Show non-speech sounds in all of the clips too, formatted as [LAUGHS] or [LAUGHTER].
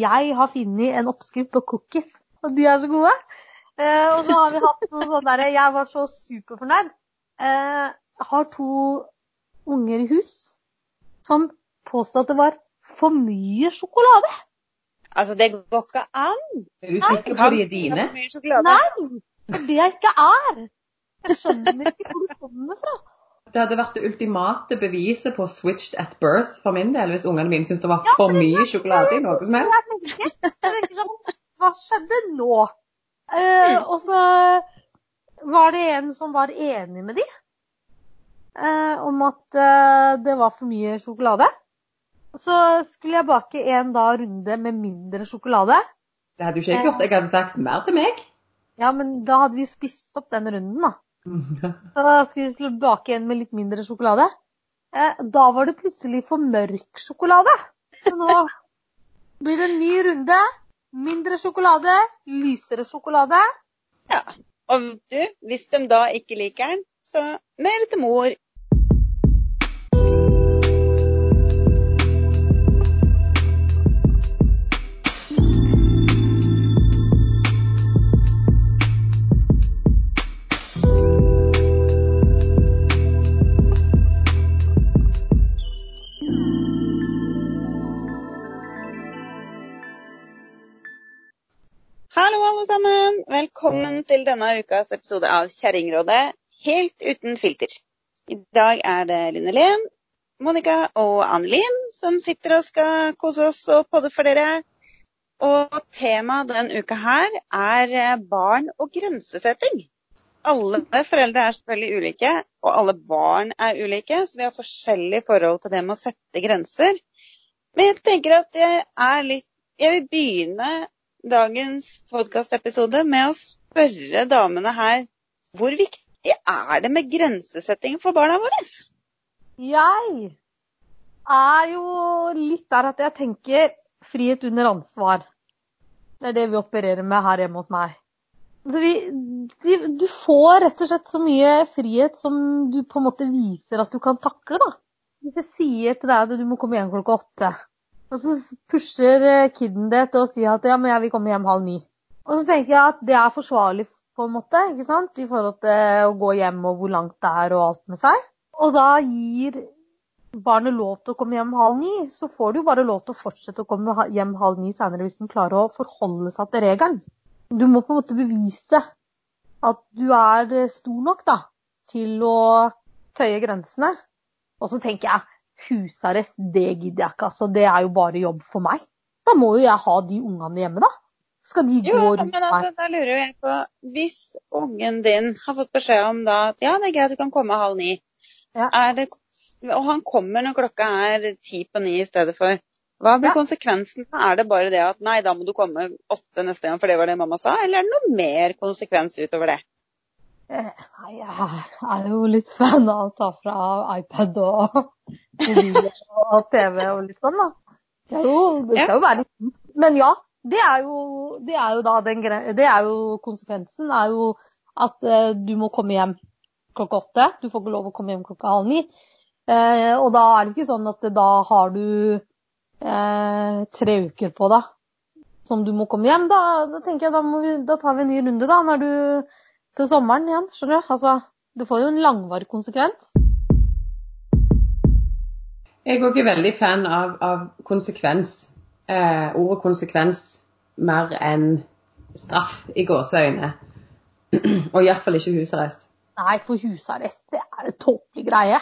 Jeg har funnet en oppskrift på cookies, og de er så gode. Eh, og så har vi hatt noe sånn derre Jeg var så superfornøyd. Eh, har to unger i hus som påstod at det var for mye sjokolade. Altså, det går ikke an. Er du sikker på de er dine? Nei! Det er det jeg ikke er. Jeg skjønner ikke hvor det kommer fra. Det hadde vært det ultimate beviset på 'switched at birth' for min del, hvis ungene mine syntes det var for mye sjokolade i noe som helst. Hva skjedde nå? Uh, og så var det en som var enig med de uh, om at uh, det var for mye sjokolade. Så skulle jeg bake en da runde med mindre sjokolade. Det hadde jo ikke gjort. Jeg hadde sagt mer til meg. Ja, men da hadde vi spist opp den runden, da. Da slå vi bake igjen med litt mindre sjokolade. Eh, da var det plutselig for mørk sjokolade. Så nå blir det en ny runde. Mindre sjokolade, lysere sjokolade. Ja. Og du, hvis de da ikke liker den, så mer til mor. Til denne ukas episode av Kjerringrådet helt uten filter. I dag er det Linnelen, Monica og Annelin som sitter og skal kose oss og podde for dere. Og temaet denne uka her er barn og grensesetting. Alle foreldre er selvfølgelig ulike, og alle barn er ulike, så vi har forskjellig forhold til det med å sette grenser. Men jeg tenker at det er litt Jeg vil begynne dagens podkastepisode med å spørre damene her hvor viktig er det med grensesetting for barna våre? Jeg er jo litt der at jeg tenker frihet under ansvar. Det er det vi opererer med her hjemme hos meg. De, du får rett og slett så mye frihet som du på en måte viser at du kan takle, da. Hvis jeg sier til deg at du må komme hjem klokka åtte, og så pusher kiden det til å si at ja, men jeg vil komme hjem halv ni. Og så tenker jeg at det er forsvarlig på en måte, ikke sant? i forhold til å gå hjem og hvor langt det er og alt med seg. Og da gir barnet lov til å komme hjem halv ni, så får du jo bare lov til å fortsette å komme hjem halv ni senere hvis den klarer å forholde seg til regelen. Du må på en måte bevise at du er eh, stor nok da, til å tøye grensene. Og så tenker jeg husarrest, det gidder jeg ikke. altså. Det er jo bare jobb for meg. Da må jo jeg ha de ungene hjemme, da. Skal de gå rundt men altså, her? da lurer jeg på Hvis ungen din har fått beskjed om da at ja, det er greit, du kan komme halv ni, Ja. er det, og han kommer når klokka er ti på ni i stedet for, hva blir Ja. konsekvensen? Er det bare det at nei, da må du komme åtte neste gang, for det var det mamma sa, eller er det noe mer konsekvens utover det? Eh, Nei, jeg er jo litt fan av å ta fra iPad og [LAUGHS] mobil og TV og litt sånn, da. Det, jo, det skal jo være litt. Men ja, det er jo, det er jo da den Det er jo konsekvensen er jo at eh, du må komme hjem klokka åtte. Du får ikke lov å komme hjem klokka halv ni. Eh, og da er det ikke sånn at da har du eh, tre uker på deg som du må komme hjem. Da, da tenker jeg da, vi, da tar vi en ny runde, da. Når du til sommeren igjen, skjønner du? Altså, det får jo en langvarig konsekvens. Jeg er også veldig fan av, av konsekvens. Eh, ordet konsekvens mer enn straff i gåseøyne. [CLEARS THROAT] Og iallfall ikke husarrest. Nei, for husarrest, det er en tåpelig greie.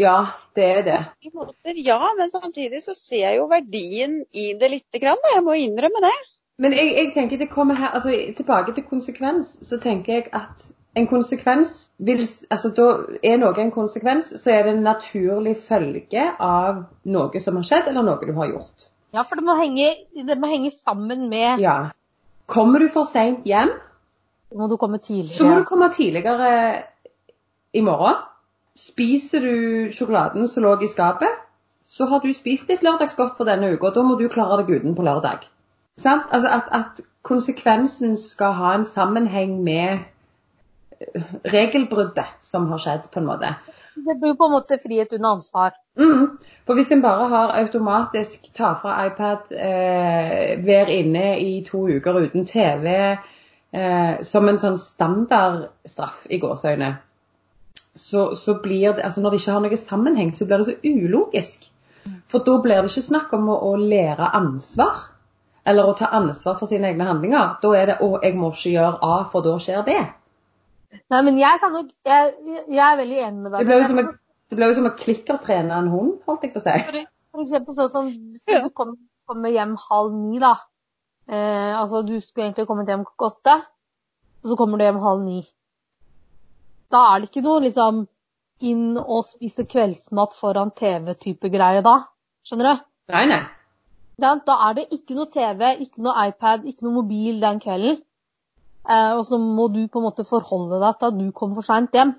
Ja, det er det. I måter, ja, men samtidig så ser jeg jo verdien i det lite grann. Jeg må innrømme det. Men jeg, jeg tenker det kommer her, altså tilbake til konsekvens, så tenker jeg at en konsekvens vil Altså da er noe en konsekvens, så er det en naturlig følge av noe som har skjedd, eller noe du har gjort. Ja, for det må henge, det må henge sammen med Ja. Kommer du for seint hjem, Må du komme så må du komme tidligere i morgen. Spiser du sjokoladen som lå i skapet, så har du spist ditt lørdagsgodt for denne uka, og da må du klare deg uten på lørdag. Sant? Altså at, at konsekvensen skal ha en sammenheng med eh, regelbruddet som har skjedd, på en måte. det blir på en måte frihet under ansvar. Mm. For hvis en bare har automatisk ta fra iPad, eh, være inne i to uker uten TV, eh, som en sånn standardstraff i gåseøyne, så, så blir det Altså når det ikke har noe sammenheng, så blir det så ulogisk. For da blir det ikke snakk om å, å lære ansvar. Eller å ta ansvar for sine egne handlinger. Da er det 'å, jeg må ikke gjøre A, for da skjer B'. Nei, men jeg kan nok Jeg, jeg er veldig enig med deg. Det ble jo som å, det blir jo som å klikkertrene en hund, holdt jeg på å si. For, for eksempel sånn som hvis du kom, kommer hjem halv ni, da. Eh, altså du skulle egentlig kommet hjem klokka åtte, og så kommer du hjem halv ni. Da er det ikke noe liksom inn og spise kveldsmat foran TV-type greie da. Skjønner du? Nei, nei. Da, da er det ikke noe TV, ikke noe iPad, ikke noe mobil den kvelden. Eh, og så må du på en måte forholde deg til at du kommer for seint hjem.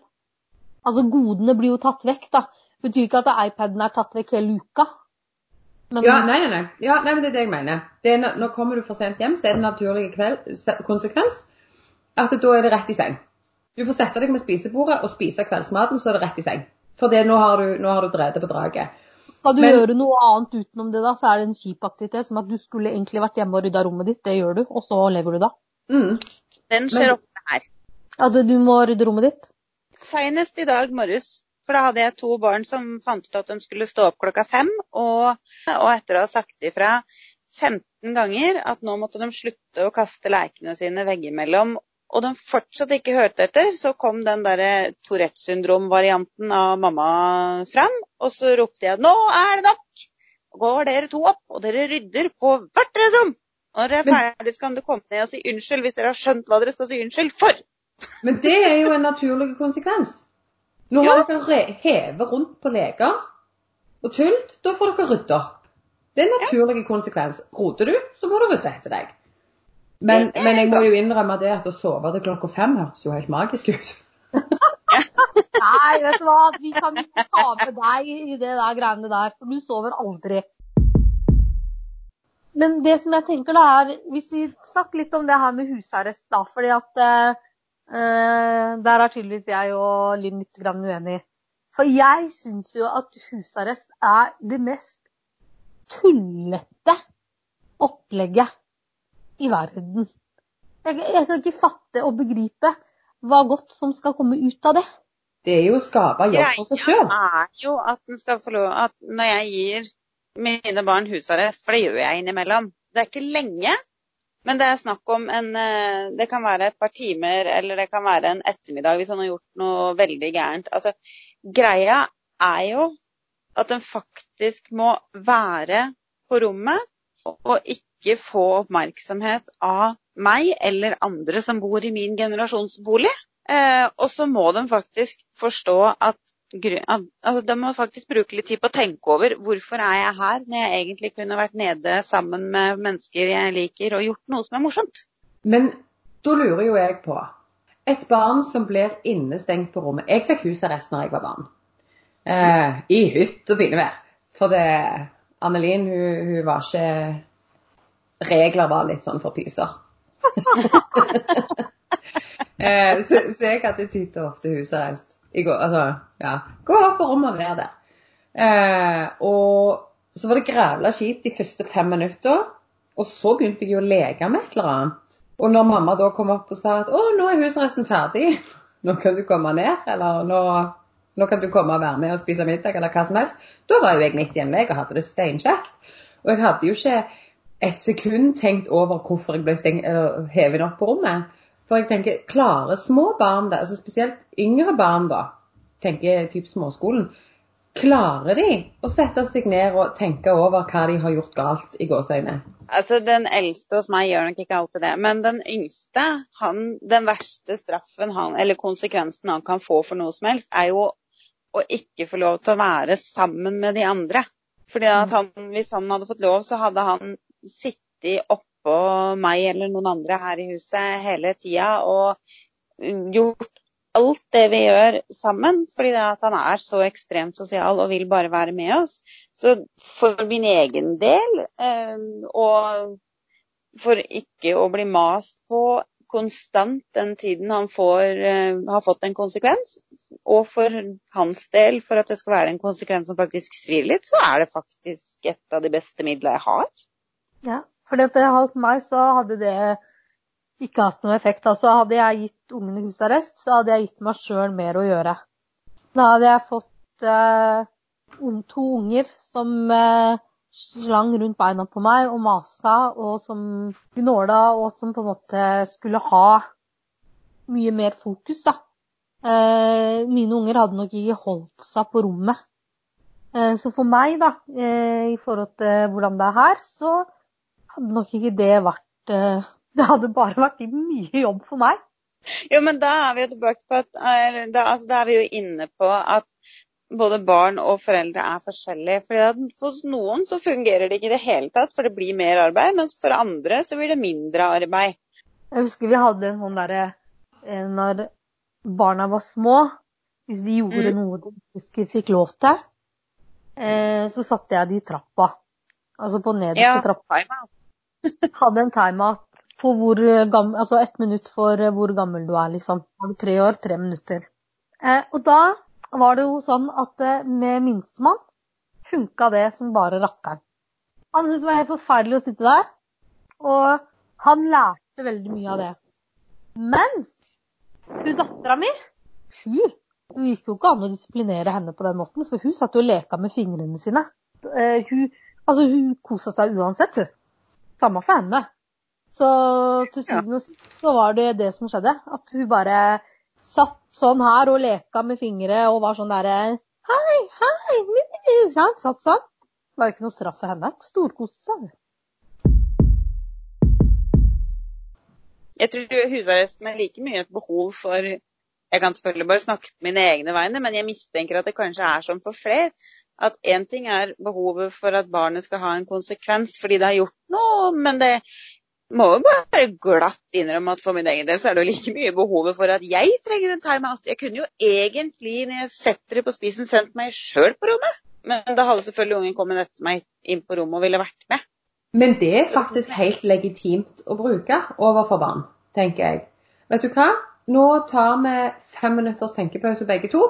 Altså godene blir jo tatt vekk, da. Betyr ikke at iPaden er tatt vekk hele uka. Men Ja, nei, nei, nei. Ja, nei, men det er det jeg mener. Det er når kommer du for sent hjem, så er det en naturlig kveld, konsekvens at da er det rett i seng. Du får sette deg med spisebordet og spise kveldsmaten, så er det rett i seng. For det, nå har du, nå har du drevet på draget. skal du men- gjøre noe annet utenom det, da, så er det en kjip aktivitet. Som at du skulle egentlig vært hjemme og rydda rommet ditt. Det gjør du, og så legger du deg. Mm. Den skjer Men- ofte her. At du må rydde rommet ditt. Senest i dag morges. For da hadde jeg to barn som fant ut at de skulle stå opp klokka fem. Og, og etter å ha sagt ifra 15 ganger at nå måtte de slutte å kaste lekene sine veggimellom, og de fortsatt ikke hørte etter, så kom den derre Tourettes syndrom-varianten av mamma fram. Og så ropte jeg 'nå er det nok'! Går dere to opp, og dere rydder på hvert deres rom! Når dere er ferdig, så kan du komme ned og si unnskyld hvis dere har skjønt hva dere skal si unnskyld for. Men det er jo en naturlig konsekvens. Nå har dere re- hevet rundt på leker og tult. da får dere rydde opp. Det er en naturlig konsekvens. Roter du, så må du rydde etter deg. Men, men jeg må jo innrømme det at å sove til klokka fem hørtes jo helt magisk ut. Nei, vet du hva. Vi kan ikke ta med deg i det der greiene der, for du sover aldri. Men det som jeg tenker da er Hvis vi snakker litt om det her med husarrest, da. fordi at eh, eh, Der er tydeligvis jeg og Linn litt grann uenig. For jeg syns jo at husarrest er det mest tullete opplegget i verden. Jeg, jeg kan ikke fatte og begripe hva godt som skal komme ut av det. Det er jo å skape jobb for seg sjøl. er jo at den skal få lov at når jeg gir mine barn husarrest, for det gjør jeg innimellom Det er ikke lenge, men det er snakk om en eh, Det kan være et par timer, eller det kan være en ettermiddag hvis han har gjort noe veldig gærent. Altså, greia er jo at den faktisk må være på rommet og ikke få oppmerksomhet av meg eller andre som bor i min generasjonsbolig. Eh, og så må de faktisk forstå at- altså, Da må faktisk bruke litt tid på å tenke over hvorfor er jeg her, når jeg egentlig kunne vært nede sammen med mennesker jeg liker og gjort noe som er morsomt. Men da lurer jo jeg på Et barn som blir innestengt på rommet Jeg fikk husarrest når jeg var barn. Eh, I hytt og pinevær. For det Annelin, hun, hun var ikke Regler var litt sånn for pyser. [LAUGHS] [LAUGHS] eh, så, så jeg hadde titt og ofte husarrest. I går, altså, ja. Gå opp på rommet og vær der. Eh, og så var det grævla kjipt de første fem minutter. Og så begynte jeg jo å leke med et eller annet. Og når mamma da kom opp og sa at å, nå er husarresten ferdig, [LAUGHS] nå kan du komme ned, eller nå, nå kan du komme og være med og spise middag, eller hva som helst, da var jo jeg midt i en lek og hadde det steinkjekt. Og jeg hadde jo ikke et sekund tenkt over hvorfor jeg ble hevet opp på rommet. For jeg tenker, klarer små barn det, altså spesielt yngre barn da, tenker typ småskolen, klarer de å sette seg ned og tenke over hva de har gjort galt i gåseøynene? Altså, Den eldste hos meg gjør nok ikke alltid det, men den yngste, han, den verste straffen han, eller konsekvensen han kan få for noe som helst, er jo å ikke få lov til å være sammen med de andre. Fordi at han, Hvis han hadde fått lov, så hadde han sittet oppå meg eller noen andre her i huset hele tida og gjort alt det vi gjør sammen, fordi det at han er så ekstremt sosial og vil bare være med oss. Så for min egen del, eh, og for ikke å bli mast på konstant den tiden han får, eh, har fått en konsekvens. Og for hans del, for at det skal være en konsekvens som faktisk svir litt, så er det faktisk et av de beste midlene jeg har. Ja, for hos meg så hadde det ikke hatt noe effekt. Altså hadde jeg gitt ungene husarrest, så hadde jeg gitt meg sjøl mer å gjøre. Da hadde jeg fått eh, to unger som eh, slang rundt beina på meg og masa, og som gnåla, og som på en måte skulle ha mye mer fokus, da. Eh, mine unger hadde nok ikke holdt seg på rommet. Eh, så for meg, da, eh, i forhold til hvordan det er her, så hadde nok ikke det vært eh, [LAUGHS] Det hadde bare vært mye jobb for meg. Jo, men da er vi jo tilbake på at da, altså, da er vi jo inne på at både barn og foreldre er forskjellige. Fordi Hos noen så fungerer det ikke i det hele tatt, for det blir mer arbeid. Mens for andre så blir det mindre arbeid. Jeg husker vi hadde en sånn derre eh, Når barna var små, hvis de gjorde mm. noe de ikke fikk lov til, eh, så satte jeg de i trappa. Altså på nederste ja, trappa. [LAUGHS] hadde en timeout på hvor gammel, altså ett minutt for hvor gammel du er, liksom. Har du tre år, tre minutter. Eh, og da var det jo sånn at eh, med minstemann funka det som bare rakkeren. Han syntes det var helt forferdelig å sitte der, og han lærte veldig mye av det. Mens hun dattera mi, hun det gikk jo ikke an å disiplinere henne på den måten, for hun satt jo og leka med fingrene sine. Eh, hun, altså, hun kosa seg uansett, hun. Samme for henne. Så til syvende og sist så var det det som skjedde. At hun bare satt sånn her og leka med fingre og var sånn derre Hei, hei, sant? Satt sånn. Det var jo ikke noe straff for henne. Storkoste seg. Jeg tror husarresten er like mye et behov for Jeg kan selvfølgelig bare snakke mine egne vegne, men jeg mistenker at det kanskje er sånn for flere. At én ting er behovet for at barnet skal ha en konsekvens fordi det har gjort noe, men det, må jo bare glatt innrømme at for min egen del så er det jo like mye behovet for at jeg trenger en timeout. Jeg kunne jo egentlig, når jeg setter det på spisen, sendt meg sjøl på rommet. Men da hadde selvfølgelig ungen kommet etter meg inn på rommet og ville vært med. Men det er faktisk helt legitimt å bruke overfor barn, tenker jeg. Vet du hva? Nå tar vi fem minutters tenkepause begge to.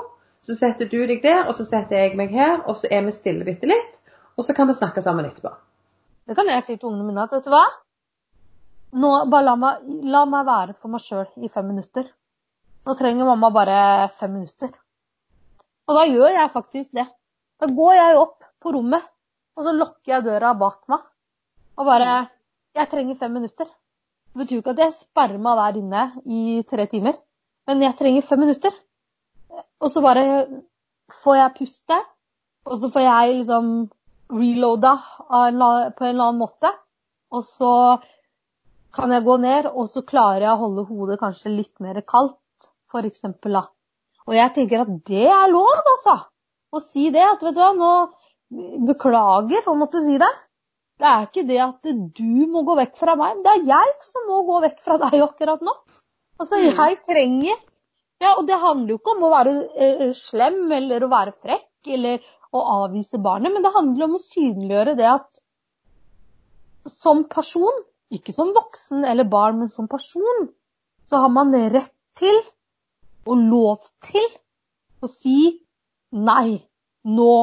Så setter du deg der, og så setter jeg meg her, og så er vi stille bitte litt. Og så kan vi snakke sammen etterpå. Det kan jeg si til ungene mine at vet du hva? Nå, bare la meg, la meg være for meg sjøl i fem minutter. Nå trenger mamma bare fem minutter. Og da gjør jeg faktisk det. Da går jeg opp på rommet, og så lukker jeg døra bak meg. Og bare Jeg trenger fem minutter. Det betyr jo ikke at jeg sperrer meg der inne i tre timer, men jeg trenger fem minutter. Og så bare får jeg puste, og så får jeg liksom reloada på en eller annen måte. Og så kan jeg gå ned, og så klarer jeg å holde hodet kanskje litt mer kaldt, f.eks. da. Og jeg tenker at det er lov, altså. Å si det. At vet du hva, nå beklager å måtte si det. Det er ikke det at du må gå vekk fra meg, det er jeg som må gå vekk fra deg akkurat nå. Altså, mm. jeg trenger ja, Og det handler jo ikke om å være eh, slem eller å være frekk eller å avvise barnet, men det handler om å synliggjøre det at som person ikke som voksen eller barn, men som person, så har man rett til og lov til å si nei, nå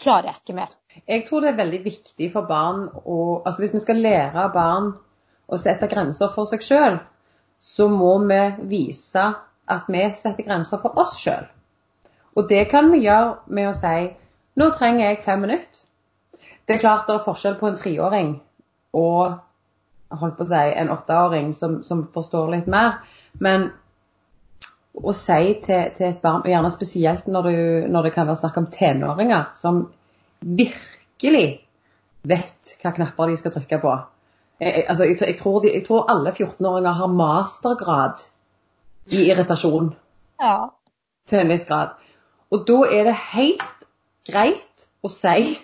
klarer jeg ikke mer. Jeg tror det er veldig viktig for barn å altså Hvis vi skal lære barn å sette grenser for seg sjøl, så må vi vise at vi setter grenser for oss sjøl. Og det kan vi gjøre med å si nå trenger jeg fem minutter. Det er klart det er forskjell på en treåring og holdt på å si, en åtteåring som, som, forstår litt mer. Men å si til, til, et barn, og gjerne spesielt når, du, når, det kan være snakk om tenåringer, som virkelig vet hva knapper de skal trykke på. Jeg, altså, jeg, jeg, tror, de, jeg tror, alle 14-åringer har mastergrad i irritasjon. Ja. Til en viss grad. Og da er det helt greit å si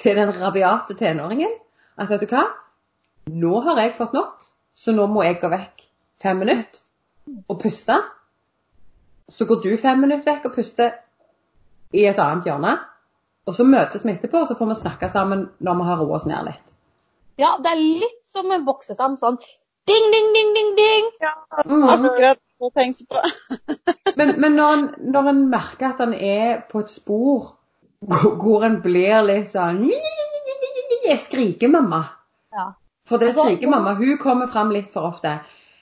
til den rabiate tenåringen at vet du hva, nå har jeg fått nok, så nå må jeg gå vekk fem minutter og puste. Så går du fem minutter vekk og puster i et annet hjørne. Og så møtes vi etterpå, og så får vi snakke sammen når vi har roa oss ned litt. Ja, det er litt som en boksekamp. Sånn Ding, ding, ding, ding, ding. Ja, Akkurat det jeg tenkte på. [LAUGHS] Men, men når, en, når en merker at en er på et spor hvor en blir litt sånn Jeg skriker mamma. Ja. For det Altså, skriker mamma, hun kommer fram litt for ofte.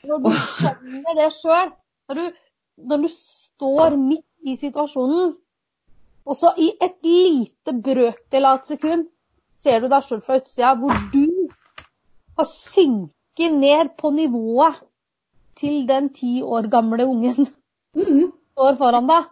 Når du skjønner det sjøl, når, du- når du står midt i situasjonen, og så i et lite brøkdel av et sekund ser du deg sjøl fra utsida hvor du har synket ned på nivået til den ti år gamle ungen Mm. står foran deg.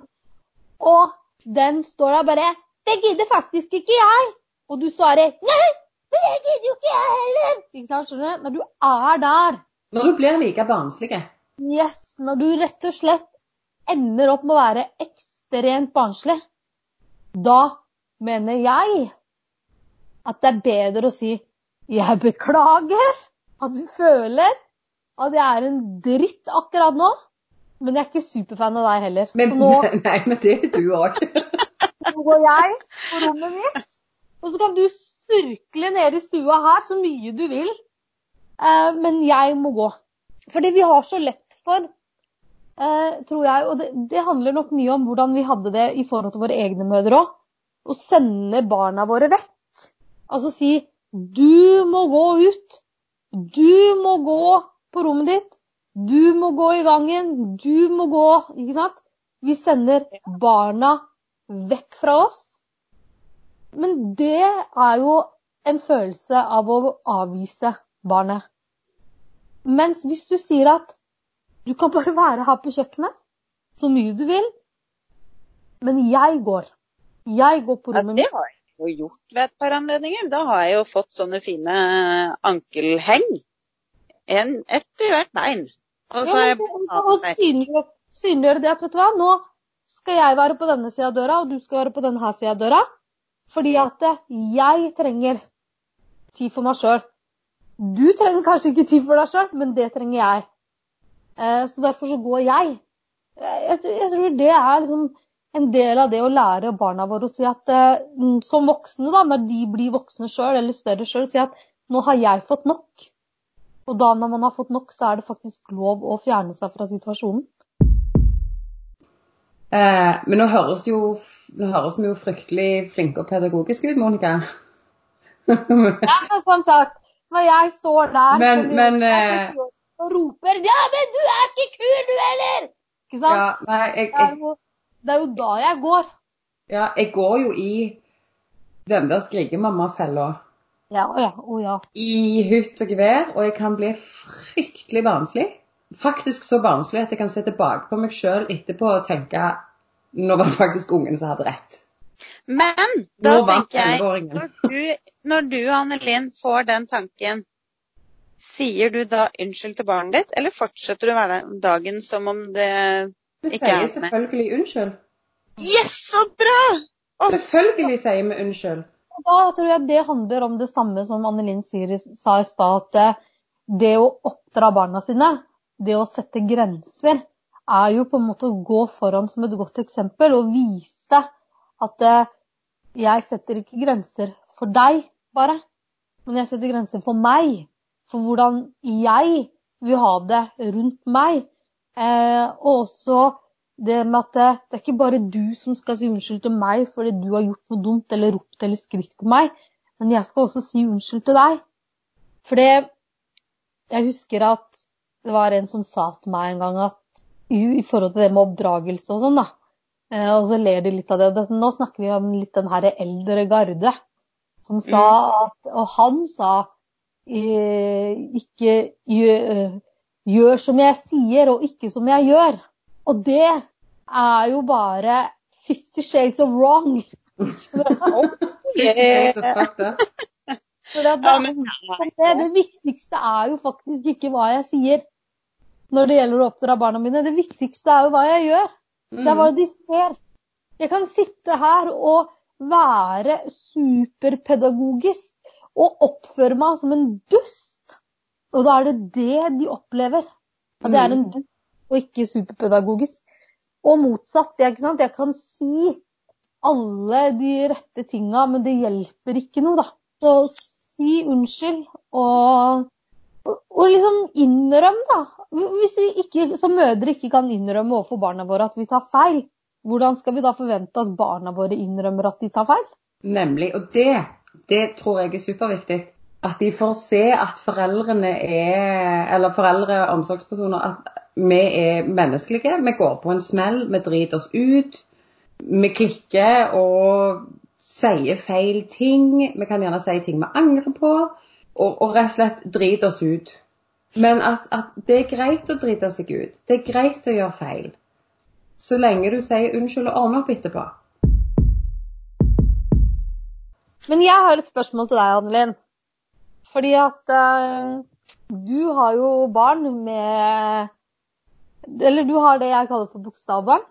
Og den står der bare 'Det gidder faktisk ikke jeg!' Og du svarer 'Nei, men det gidder jo ikke jeg heller!' Ikke sant, skjønner du? Når du er der, Når du blir like barnslig. yes, når du rett og slett ender opp med å være ekstremt barnslig, da mener jeg at det er bedre å si 'Jeg beklager at du føler at jeg er en dritt akkurat nå', men jeg er ikke superfan av deg heller. Men, nå [LAUGHS] nei, men det er du òg. [LAUGHS] nå går jeg på rommet mitt, og så kan du surkle nede i stua her så mye du vil. Eh, men jeg må gå. Fordi vi har så lett for, eh, tror jeg, og det, det handler nok mye om hvordan vi hadde det i forhold til våre egne mødre òg, å sende barna våre vekk. Altså si 'du må gå ut'. Du må gå på rommet ditt. Du må gå i gangen. Du må gå. Ikke sant? Vi sender barna vekk fra oss. Men det er jo en følelse av å avvise barnet. Mens hvis du sier at du kan bare [LAUGHS] være her på kjøkkenet så mye du vil, men jeg går. Jeg går på Ja, rommet det har jeg jo gjort ved et par anledninger. Da har jeg jo fått sånne fine ankelheng. En, ett i hvert bein. Og så Ja, jeg men det- at vet du hva, nå skal jeg være på denne sida av døra, og du skal være på denne sida av døra. Fordi at eh, jeg trenger tid for meg sjøl. Du trenger kanskje ikke tid for deg sjøl, men det trenger jeg. Eh, Så derfor så går jeg. Eh, Jeg, tror- det er liksom en del av det å lære barna våre å si at som voksne, da, når de blir voksne sjøl eller større sjøl, si at nå har jeg fått nok. Og da når man har fått nok, så er det faktisk lov å fjerne seg fra situasjonen. Eh, men nå høres, det jo, nå høres vi jo fryktelig flinke og pedagogiske ut, Monica. Ja, men som sagt, når jeg står der Men- men, nivået eh, og roper 'Ja, men du er ikke kul, du heller!' Ikke sant? ja, nei, jeg, Det, er jo, det er jo da jeg går. ja, jeg går jo i den der skrikemamma-fella Ja, å ja, å ja. i hytt og gevær, og jeg kan bli fryktelig barnslig. Faktisk så barnslig at jeg kan se tilbake på meg sjøl etterpå og tenke nå var det faktisk ungen som hadde rett. Men da Nå tenker jeg, når du, når du Annelin, får den tanken, sier du da unnskyld til barnet ditt, eller fortsetter du å være dagen som om det Vi Ikke med? vi sier selvfølgelig unnskyld. Yes, så bra! Selvfølgelig sier vi unnskyld. Og Da tror jeg det handler om det samme som Anne Linn sa i stad, at eh, det å oppdra barna sine, det å sette grenser, er jo på en måte å gå foran som et godt eksempel og vise at eh, jeg setter ikke grenser for deg bare, men jeg setter grenser for meg. For hvordan jeg vil ha det rundt meg. Eh, og også det med at det, det er ikke bare du som skal si unnskyld til meg fordi du har gjort noe dumt eller ropt eller skrikt til meg, men jeg skal også si unnskyld til deg. For det Jeg husker at det var en som sa til meg en gang at i, forhold til det med oppdragelse og sånn, da. Eh, og så ler de litt av det. Nå snakker vi om litt den her eldre garde som sa at Og han sa eh, ikke gjør, gjør som jeg sier, og ikke som jeg gjør. Og det er jo bare fifty shades of wrong. [LAUGHS] Det, det, det viktigste er jo faktisk ikke hva jeg sier når det gjelder å oppdra barna mine. Det viktigste er jo hva jeg gjør. Det er hva de ser. Jeg kan sitte her og være superpedagogisk og oppføre meg som en dust. Og da er det det de opplever. At jeg er en dust og ikke superpedagogisk. Og motsatt. det er ikke sant? Jeg kan si alle de rette tinga, men det hjelper ikke noe, da. Så si unnskyld, og Og, og liksom innrøm, da. Hvis vi ikke, som mødre ikke kan innrømme overfor barna våre at vi tar feil, hvordan skal vi da forvente at barna våre innrømmer at de tar feil? Nemlig. Og det, det tror jeg er superviktig. At de får se at foreldrene er, eller foreldre og omsorgspersoner, at vi er menneskelige. Vi går på en smell, vi driter oss ut. Vi klikker og sier feil ting. Vi kan gjerne si ting vi angrer på. Og, og rett og slett driter oss ut. Men at, at, det er greit å drite seg ut. Det er greit å gjøre feil. Så lenge du sier unnskyld og ordner opp etterpå. Men jeg har et spørsmål til deg, Annelin. Fordi at uh, du har jo barn med Eller du har det jeg kaller for bokstavbarn.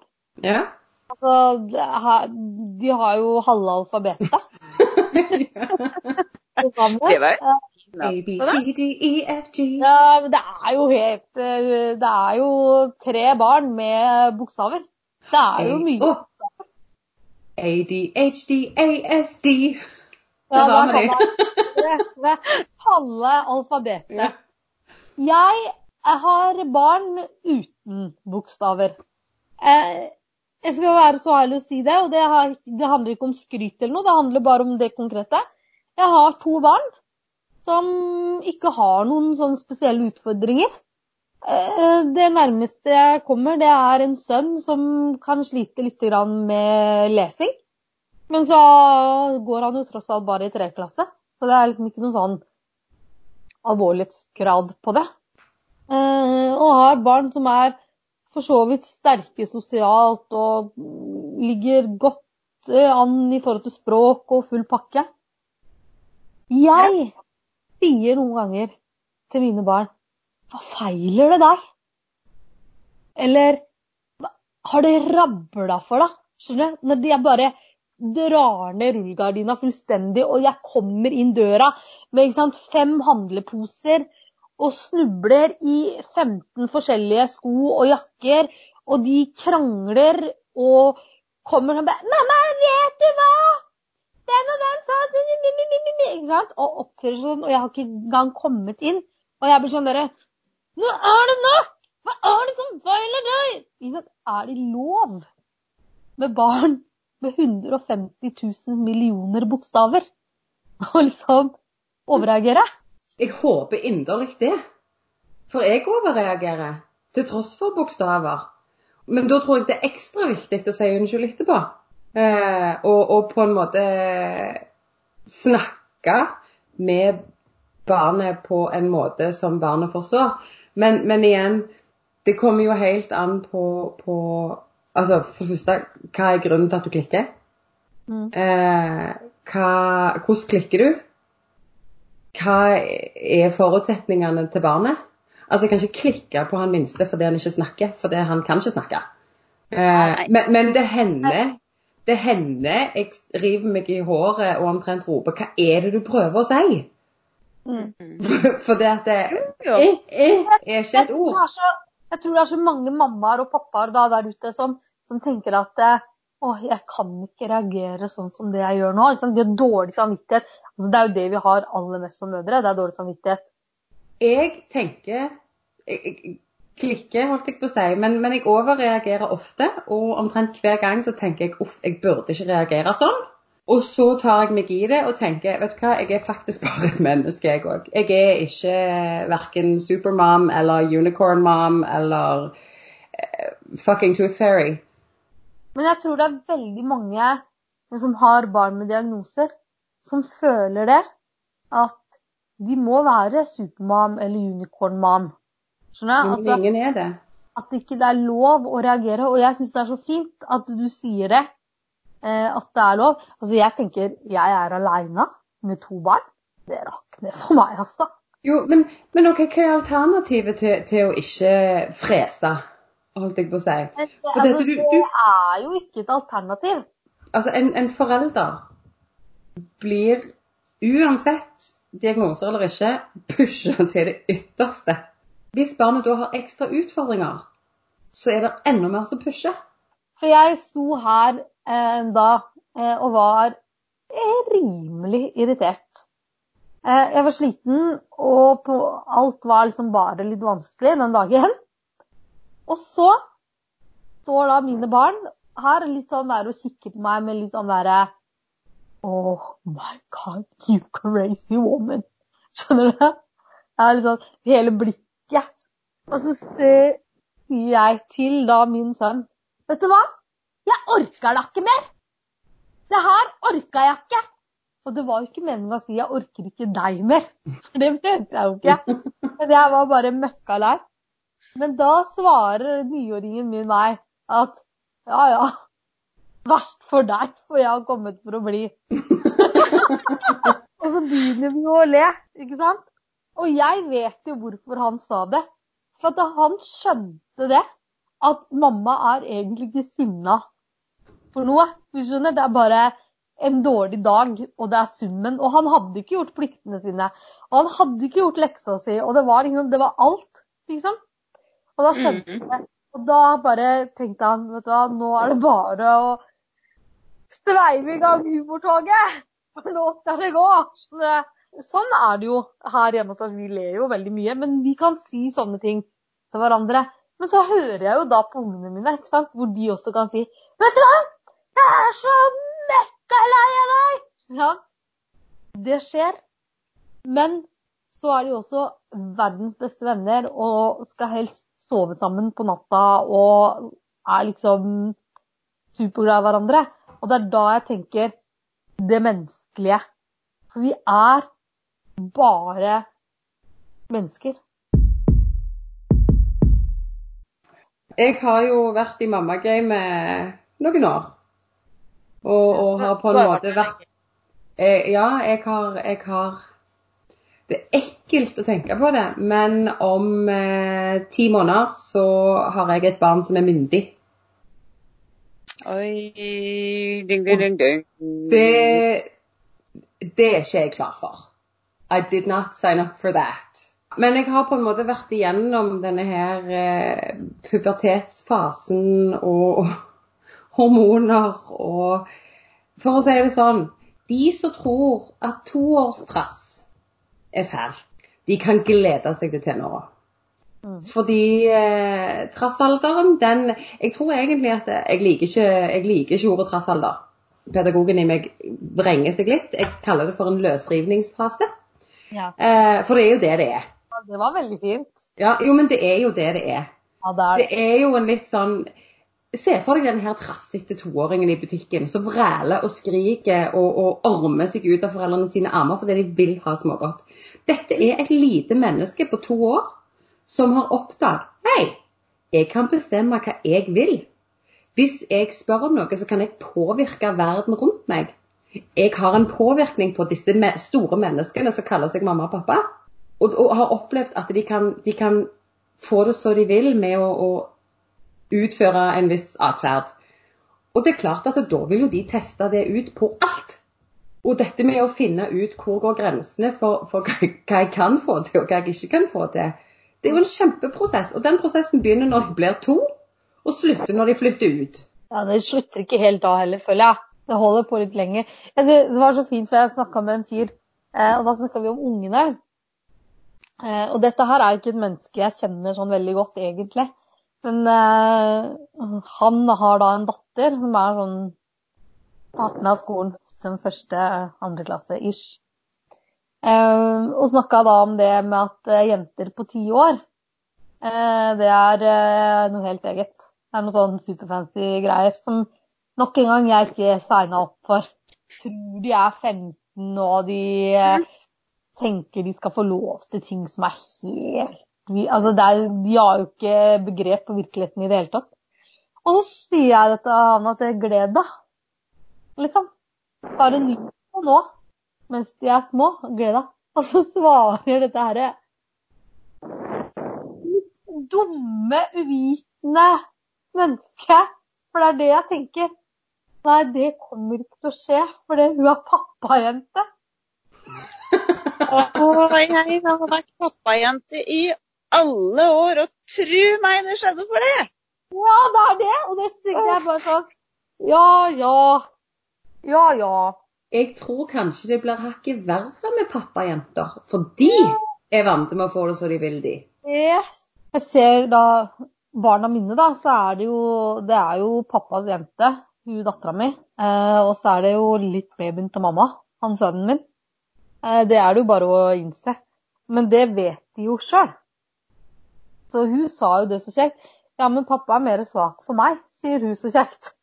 Ja. Altså, de har jo halve alfabetet. [LAUGHS] Det var A, B, C, D, E, F, G. Ja, men det er jo helt eh, Det er jo tre barn med bokstaver. Det er jo mye. Oh. A, D, H, D, A, S, D. Ja, Det da var kan man det- halve alfabetet. Jeg har barn uten bokstaver. Eh, Jeg skal være så ærlig å si det, og det, har, det handler ikke om skryt eller noe, det handler bare om det konkrete. Jeg har to barn som ikke har noen sånne spesielle utfordringer. Eh, Det nærmeste jeg kommer, det er en sønn som kan slite litt med lesing. Men så går han jo tross alt bare i tredje klasse, så det er liksom ikke noen sånn alvorlighetsgrad på det. Eh, Og har barn som er for så vidt sterke sosialt og ligger godt eh, an i forhold til språk og full pakke. Jeg sier noen ganger til mine barn Hva feiler det deg? Eller Har det rabla for deg? Skjønner du? Når jeg bare drar ned rullegardina fullstendig, og jeg kommer inn døra med sant, fem handleposer og snubler i 15 forskjellige sko og jakker, og de krangler og kommer bare 'Mamma, vet du hva?' Den og den sa ikke sant? Og oppfører seg sånn, og jeg har ikke engang kommet inn. Og jeg blir sånn derre Nå er det nok! Hva er det som feiler deg? Er det lov med barn med 150 000 millioner bokstaver å liksom overreagere? Jeg håper inderlig det. For jeg overreagerer, til tross for bokstaver. Men da tror jeg det er ekstra viktig å si unnskyld etterpå. Eh, og, og på en måte snakke med barnet på en måte som barnet forstår. Men, men igjen, det kommer jo helt an på, på Altså for det første, hva er grunnen til at du klikker? Mm. Eh, hva, hvordan klikker du? Hva er forutsetningene til barnet? Altså, Jeg kan ikke klikke på han minste fordi han ikke snakker, fordi han kan ikke snakke. Eh, men, men det hender det hender jeg river meg i håret og omtrent roper 'Hva er det du prøver å si?' Mm. [LAUGHS] For det at det eh, eh, er ikke et ord. jeg tror det er så mange mammaer og pappaer der ute som, som tenker at eh, å, jeg kan ikke reagere sånn som det jeg gjør nå. Sant? De har dårlig samvittighet. Altså, det er jo det vi har aller mest som mødre. Det er dårlig samvittighet. Jeg tenker jeg klikker, holdt jeg på å si, men, men jeg overreagerer ofte. Og omtrent hver gang så tenker jeg uff, jeg burde ikke reagere sånn. Og så tar jeg meg i det og tenker vet du hva, jeg er faktisk [LAUGHS] bare et menneske, jeg òg. Jeg er ikke verken supermom eller unicorn-mom eller eh, fucking tooth fairy. Men jeg tror det er veldig mange som har barn med diagnoser, som føler det. At de må være supermam eller unicorn-mam. Skjønner jeg? At ingen er det. at det ikke er lov å reagere. Og jeg syns det er så fint at du sier det. Eh, at det er lov. Altså jeg tenker jeg er aleine med to barn. Det rakner for meg, altså. Jo, men, men okay, hva er alternativet til, til å ikke frese, holdt jeg på å si? Men det, altså, dette, du- det er jo ikke et alternativ. Altså, en, en forelder blir uansett diagnoser eller ikke, pusha til det ytterste. Hvis barnet da har ekstra utfordringer, så er det enda mer som pusher. For jeg sto her eh, da eh, og var eh, rimelig irritert. Eh, jeg var sliten og på, alt var liksom bare litt vanskelig den dagen. Og så står da mine barn her litt sånn der og kikker på meg med litt sånn derre Oh my God, you crazy woman. Skjønner du? Det er litt sånn hele blikket. Og så sier jeg til da min sønn Vet du hva? Jeg orker da ikke mer! Det her orka jeg ikke! Og det var jo ikke meningen å si 'jeg orker ikke deg mer', for det mente jeg jo ikke. [LAUGHS] Men jeg var bare møkkalei. Men da svarer niåringen min meg at ja ja, verst for deg, for jeg har kommet for å bli. [LAUGHS] og så begynner vi å le, ikke sant? Og jeg vet jo hvorfor han sa det. For at han skjønte det, at mamma er egentlig ikke sinna for noe. Du skjønner, det er bare en dårlig dag, og det er summen. Og han hadde ikke gjort pliktene sine. Og han hadde ikke gjort leksa si, og det var liksom, det var alt, liksom. Og da skjønte jeg det. Og da bare tenkte han, vet du hva, nå er det bare å sveive i gang humortoget! For nå skal det gå! Sånn er det jo her hjemme hos oss. Vi ler jo veldig mye, men vi kan si sånne ting til hverandre. Men så hører jeg jo da på ungene mine, ikke sant? hvor de også kan si Vet du hva! Jeg er så møkkalei av deg! Ja, det skjer. Men så er de også verdens beste venner og skal helst sove sammen på natta og er liksom superglad i hverandre. Og det er da jeg tenker det menneskelige. For vi er bare mennesker. Jeg har jo vært i mammagamet noen år. Og, og har på en måte vært eh, Ja, jeg har, jeg har Det er ekkelt å tenke på det, men om eh, ti måneder så har jeg et barn som er myndig. Oi, ding, ding, ding, ding. Det, det er ikke jeg klar for. I did not sign up for that. Men jeg har på en måte vært igjennom denne her eh, pubertetsfasen og, og [LAUGHS] hormoner og For å si det sånn De som tror at toårstrass er fæl. de kan glede seg til tenåra. Fordi eh, trassalderen, den Jeg tror egentlig at jeg liker ikke, jeg liker ikke ordet trassalder. Pedagogen i meg vrenger seg litt. Jeg kaller det for en løsrivningsfase. Ja. Eh, for det er jo det det er. Det var veldig fint. Ja, jo, men det er jo det det er. Ja, det er Det er jo en litt sånn Se for deg den her trassete toåringen i butikken som vræler og skriker og, og ormer seg ut av foreldrene sine armer fordi de vil ha smågodt. Dette er et lite menneske på to år som har oppdaget Hei, jeg kan bestemme hva jeg vil. Hvis jeg spør om noe, så kan jeg påvirke verden rundt meg. Jeg har en påvirkning på disse store menneskene som kaller seg mamma og pappa. Og, og har opplevd at de kan, de kan få det så de vil med å, å utføre en viss atferd. Og det er klart at da vil jo de teste det ut på alt. Og dette med å finne ut hvor går grensene for, for [LAUGHS] hva jeg kan få til, og hva jeg ikke kan få til, det er jo en kjempeprosess. Og den prosessen begynner når de blir to, og slutter når de flytter ut. Ja, Det slutter ikke helt da heller, føler jeg. Det holder på litt lenger. Det var så fint, for jeg snakka med en fyr, eh, og da snakka vi om ungene. Eh, og dette her er jo ikke et menneske jeg kjenner sånn veldig godt, egentlig. Men eh, han har da en datter som er sånn starten av skolen, som første, andre klasse ish. Eh, og snakka da om det med at eh, jenter på ti år, eh, det er eh, noe helt eget. Det er noe sånn superfancy greier som nok en gang jeg ikke signa opp for. Tror de er 15 og de eh, tenker de skal få lov til ting som er helt vi- altså er, De har jo ikke begrep på virkeligheten i det hele tatt. Og så sier jeg dette til han at jeg gleder deg. Liksom. Bare nyt det nå mens de er små. Gled deg. Og så svarer dette herre dumme, uvitende menneske. For det er det jeg tenker. Nei, det kommer ikke til å skje, for hun er pappajente. [LAUGHS] Og jeg har vært pappajente i alle år, og tru meg, det skjedde for det! Ja, det er det! Og det tenker jeg bare sånn Ja, ja. Ja, ja. Jeg tror kanskje det blir hakket verre med pappajenter. Fordi er vant til å få det så de vil, de. Yes. Jeg ser da barna mine, da, så er det jo Det er jo pappas jente, hun dattera mi. Eh, og så er det jo litt babyen til mamma, han sønnen min. Eh, det er det jo bare å innse. Men det vet de jo sjøl. Så hun sa jo det så kjekt. Ja, men pappa er mer svak for meg, sier hun så kjekt.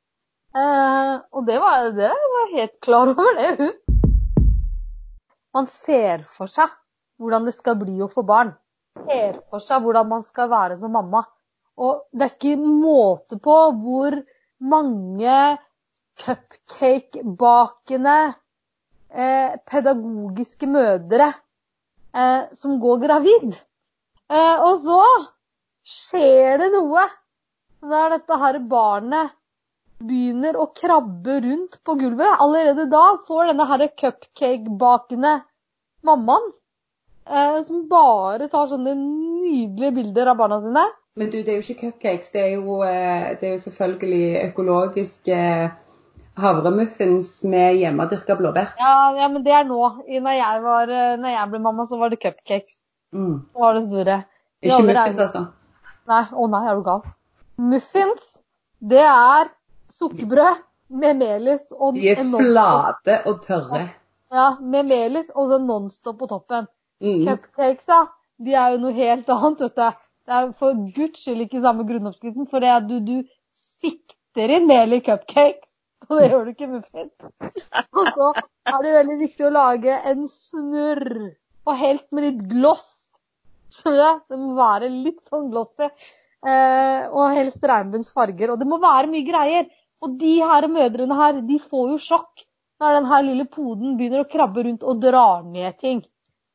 Eh, og det var, det var helt klar over det, hun. Man ser for seg hvordan det skal bli å få barn. Ser for seg hvordan man skal være som mamma. Og det er ikke måte på hvor mange cupcake-bakende eh, pedagogiske mødre eh, som går gravid. Eh, og så skjer det noe når dette her barnet begynner å krabbe rundt på gulvet. Allerede da får denne her cupcake-bakende mammaen, eh, som bare tar sånne nydelige bilder av barna sine. Men du, det er jo ikke cupcakes. Det er jo, eh, det er jo selvfølgelig økologiske havremuffins med hjemmedyrka blåbær. Ja, ja, men det er nå. Når jeg, var, eh, når jeg ble mamma, så var det cupcakes. Mm. Det var det store. De Ikke muffins, altså. Nei, å nei, er du gal. Muffins, det er sukkerbrød med melis og De er en flate og tørre. Ja, med melis og så Nonstop på toppen. Mm. Cupcakesa, de er jo noe helt annet, vet du. Det er for guds skyld ikke samme grunnoppskriften, for det er du, du sikter inn mel i cupcakes, [LAUGHS] og det gjør du ikke muffins. Og så er det veldig viktig å lage en snurr, og helt med litt gloss. Skjønner du? Det må være litt sånn glossy. Eh, og helst regnbuens farger. Og det må være mye greier. Og de her mødrene her, de får jo sjokk når den her lille poden begynner å krabbe rundt og drar ned ting.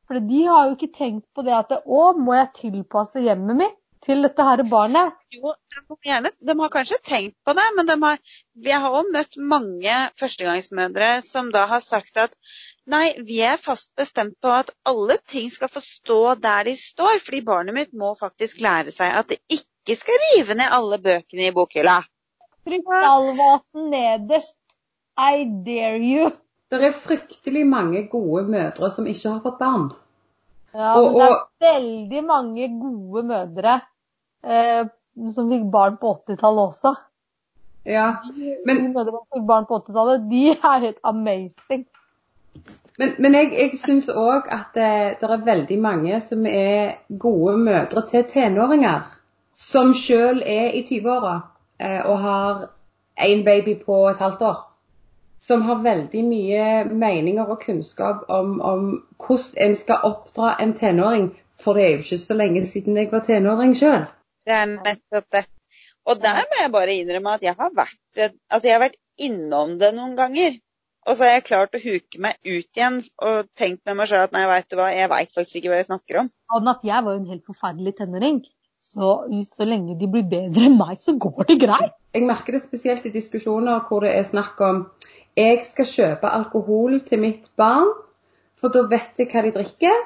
For de har jo ikke tenkt på det at å, må jeg tilpasse hjemmet mitt til dette her barnet? Jo, de, gjerne, de har kanskje tenkt på det, men de har, vi har òg møtt mange førstegangsmødre som da har sagt at nei, vi er fast bestemt på at alle ting skal få stå der de står, fordi barnet mitt må faktisk lære seg at det ikke skal rive ned alle bøkene i bokhylla. Krystallvasen nederst. I dare you. Det er fryktelig mange gode mødre som ikke har fått barn. Ja, Og- men det er veldig mange gode mødre eh, som fikk barn på 80-tallet også. Ja, De men, mødre som fikk barn på 80-tallet, de er helt amazing. Men, men jeg, jeg syns òg at det, det er veldig mange som er gode mødre til tenåringer. Som sjøl er i 20-åra eh, og har én baby på et halvt år. Som har veldig mye meninger og kunnskap om, om hvordan en skal oppdra en tenåring. For det er jo ikke så lenge siden jeg var tenåring sjøl. Det er nettopp det. Og der må jeg bare innrømme at jeg har vært, altså jeg har vært innom det noen ganger. Og så har jeg klart å huke meg ut igjen og tenkt med meg sjøl at nei, veit du hva, jeg veit faktisk ikke hva jeg snakker om. Og at jeg var jo en helt forferdelig tenåring. Så så lenge de blir bedre enn meg, så går det greit. Jeg merker det spesielt i diskusjoner hvor det er snakk om jeg skal kjøpe alkohol til mitt barn, for da vet jeg hva de drikker.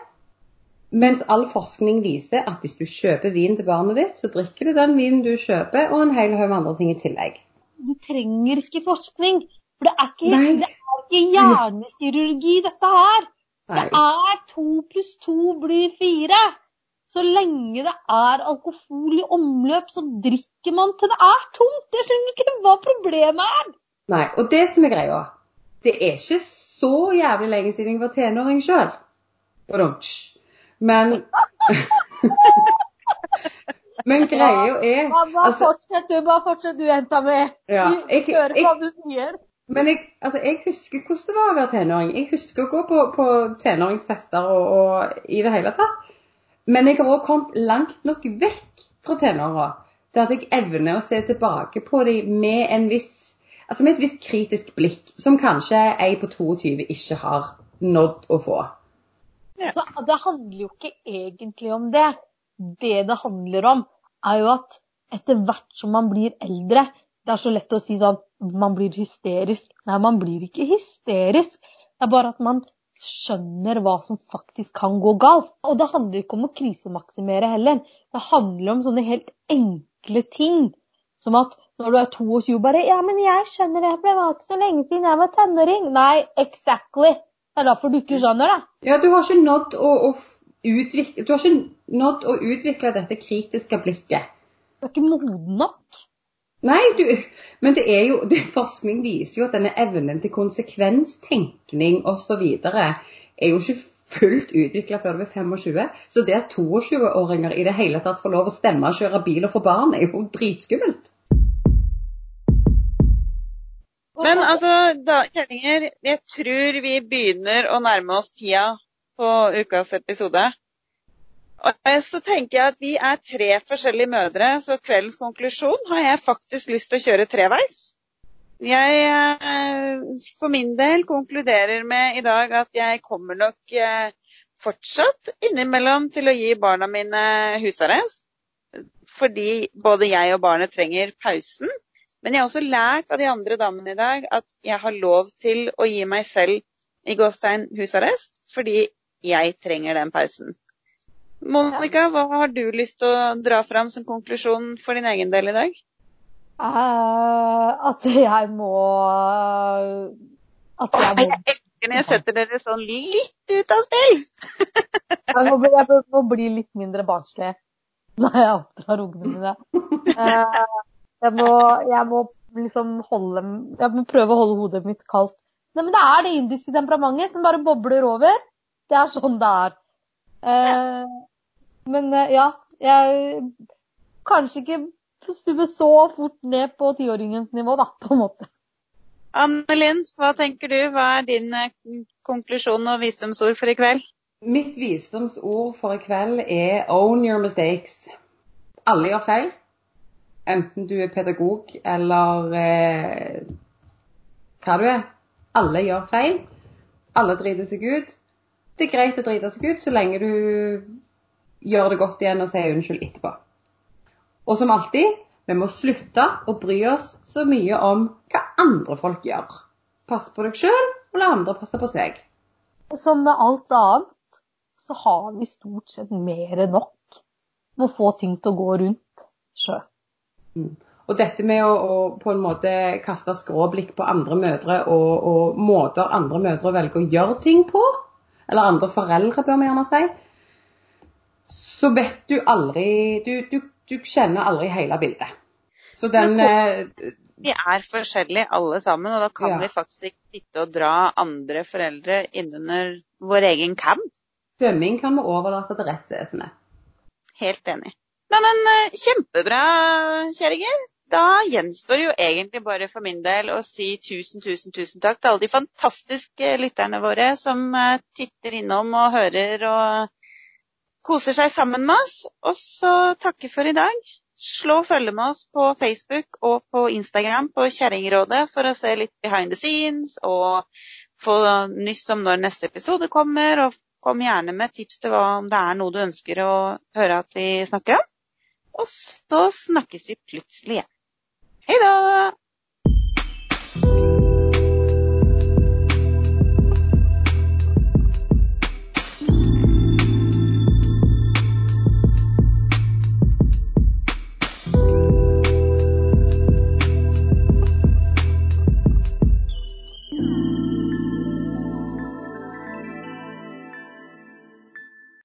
Mens all forskning viser at hvis du kjøper vin til barnet ditt, så drikker det den vinen du kjøper, og en hel haug andre ting i tillegg. Du trenger ikke forskning. For det er ikke, det ikke hjernekirurgi, dette her. Det er to pluss to blir fire. Så lenge det er alkohol i omløp, så drikker man til det er tomt. Jeg skjønner ikke hva problemet er. Nei. Og det som er greia, det er ikke så jævlig lenge siden jeg var tenåring sjøl. Men [LAUGHS] Men greia er Ja, bare altså, fortsett du, bare fortsett du, jenta mi. Ja, jeg- hører hva du sier. Men jeg, altså, jeg husker hvordan det var å være tenåring. Jeg husker å gå på, på tenåringsfester og, og i det hele tatt. Men jeg har også kommet langt nok vekk fra tenåra til at jeg evner å se tilbake på dem med, en viss, altså med et visst kritisk blikk, som kanskje jeg på 22 ikke har nådd å få. Så det handler jo ikke egentlig om det. Det det handler om, er jo at etter hvert som man blir eldre Det er så lett å si sånn man blir hysterisk. Nei, man blir ikke hysterisk. Det er bare at man skjønner hva som faktisk kan gå galt. Og det handler ikke om å krisemaksimere heller. Det handler om sånne helt enkle ting. Som at når du er 22 bare Ja, men jeg skjønner det, for det var ikke så lenge siden jeg var tenåring. Nei, exactly. Det er derfor du ikke skjønner det. Ja, du har ikke nådd å, å utvikle, du har ikke nådd å utvikle dette kritiske blikket. Du er ikke moden nok. Nei, du, men det er jo, det, forskning viser jo at denne evnen til konsekvenstenkning osv. er jo ikke fullt utvikla før du er 25. Så det at 22-åringer i det hele tatt får lov å stemme kjøre bil og få barn, er jo dritskummelt. Men altså, da, kjerringer, jeg tror vi begynner å nærme oss tida på ukas episode. Så tenker jeg at vi er tre forskjellige mødre, så kveldens konklusjon har jeg faktisk lyst til å kjøre treveis. Jeg eh, for min del konkluderer med i dag at jeg kommer nok eh, fortsatt innimellom til å gi barna mine husarrest. Fordi både jeg og barnet trenger pausen. Men jeg har også lært av de andre damene i dag at jeg har lov til å gi meg selv i gåstein husarrest, fordi jeg trenger den pausen. Monica, hva har du lyst til å dra fram som konklusjon for din egen del i dag? Uh, at jeg må At jeg må Jeg elsker når jeg setter dere sånn litt ut av spill! jeg, må, jeg må bli litt mindre barnslig når jeg oppdrar ungene mine. Uh, jeg må, jeg må liksom holde Jeg må prøve å holde hodet mitt kaldt. Nei, men det er det indiske temperamentet som bare bobler over. Det er sånn det er. Eh, men eh, ja, jeg Kanskje ikke stupe så fort ned på tiåringens nivå, da, på en måte. Anne Linn, hva tenker du? Hva er din eh, konklusjon og visdomsord for i kveld? Mitt visdomsord for i kveld er own your mistakes. Alle gjør feil. Enten du er pedagog eller eh, hva du er. Alle gjør feil. Alle driter seg ut. Det er greit å drite seg ut så lenge du gjør det godt igjen og sier unnskyld etterpå. Og som alltid, vi må slutte å bry oss så mye om hva andre folk gjør. Pass på deg sjøl, og la andre passe på seg. Som med alt annet, så har vi stort sett mer enn nok med å få ting til å gå rundt sjøl. Mm. Og dette med å, å, på en måte kaste skråblikk på andre mødre og, og, måter andre mødre velger å gjøre ting på, eller andre foreldre, bør vi gjerne si, så vet du aldri Du, du, du kjenner aldri hele bildet. Så den eh, Vi er forskjellige alle sammen, og da kan ja. vi faktisk ikke sitte og dra andre foreldre innunder vår egen kam. Dømming kan vi overlate til rettsvesenet. Helt enig. Neimen, eh, kjempebra, kjerringer. Da gjenstår det jo egentlig bare for min del å si tusen, tusen, tusen takk til alle de fantastiske lytterne våre som eh, titter innom og hører og koser seg sammen med oss. Og så takke for i dag. Slå følge med oss på Facebook og på Instagram på Kjerringrådet for å se litt behind the scenes og få nyss om når neste episode kommer. Og kom gjerne med tips til hva, om det er noe du ønsker å høre at vi snakker om. Og så snakkes vi plutselig igjen. Hei da!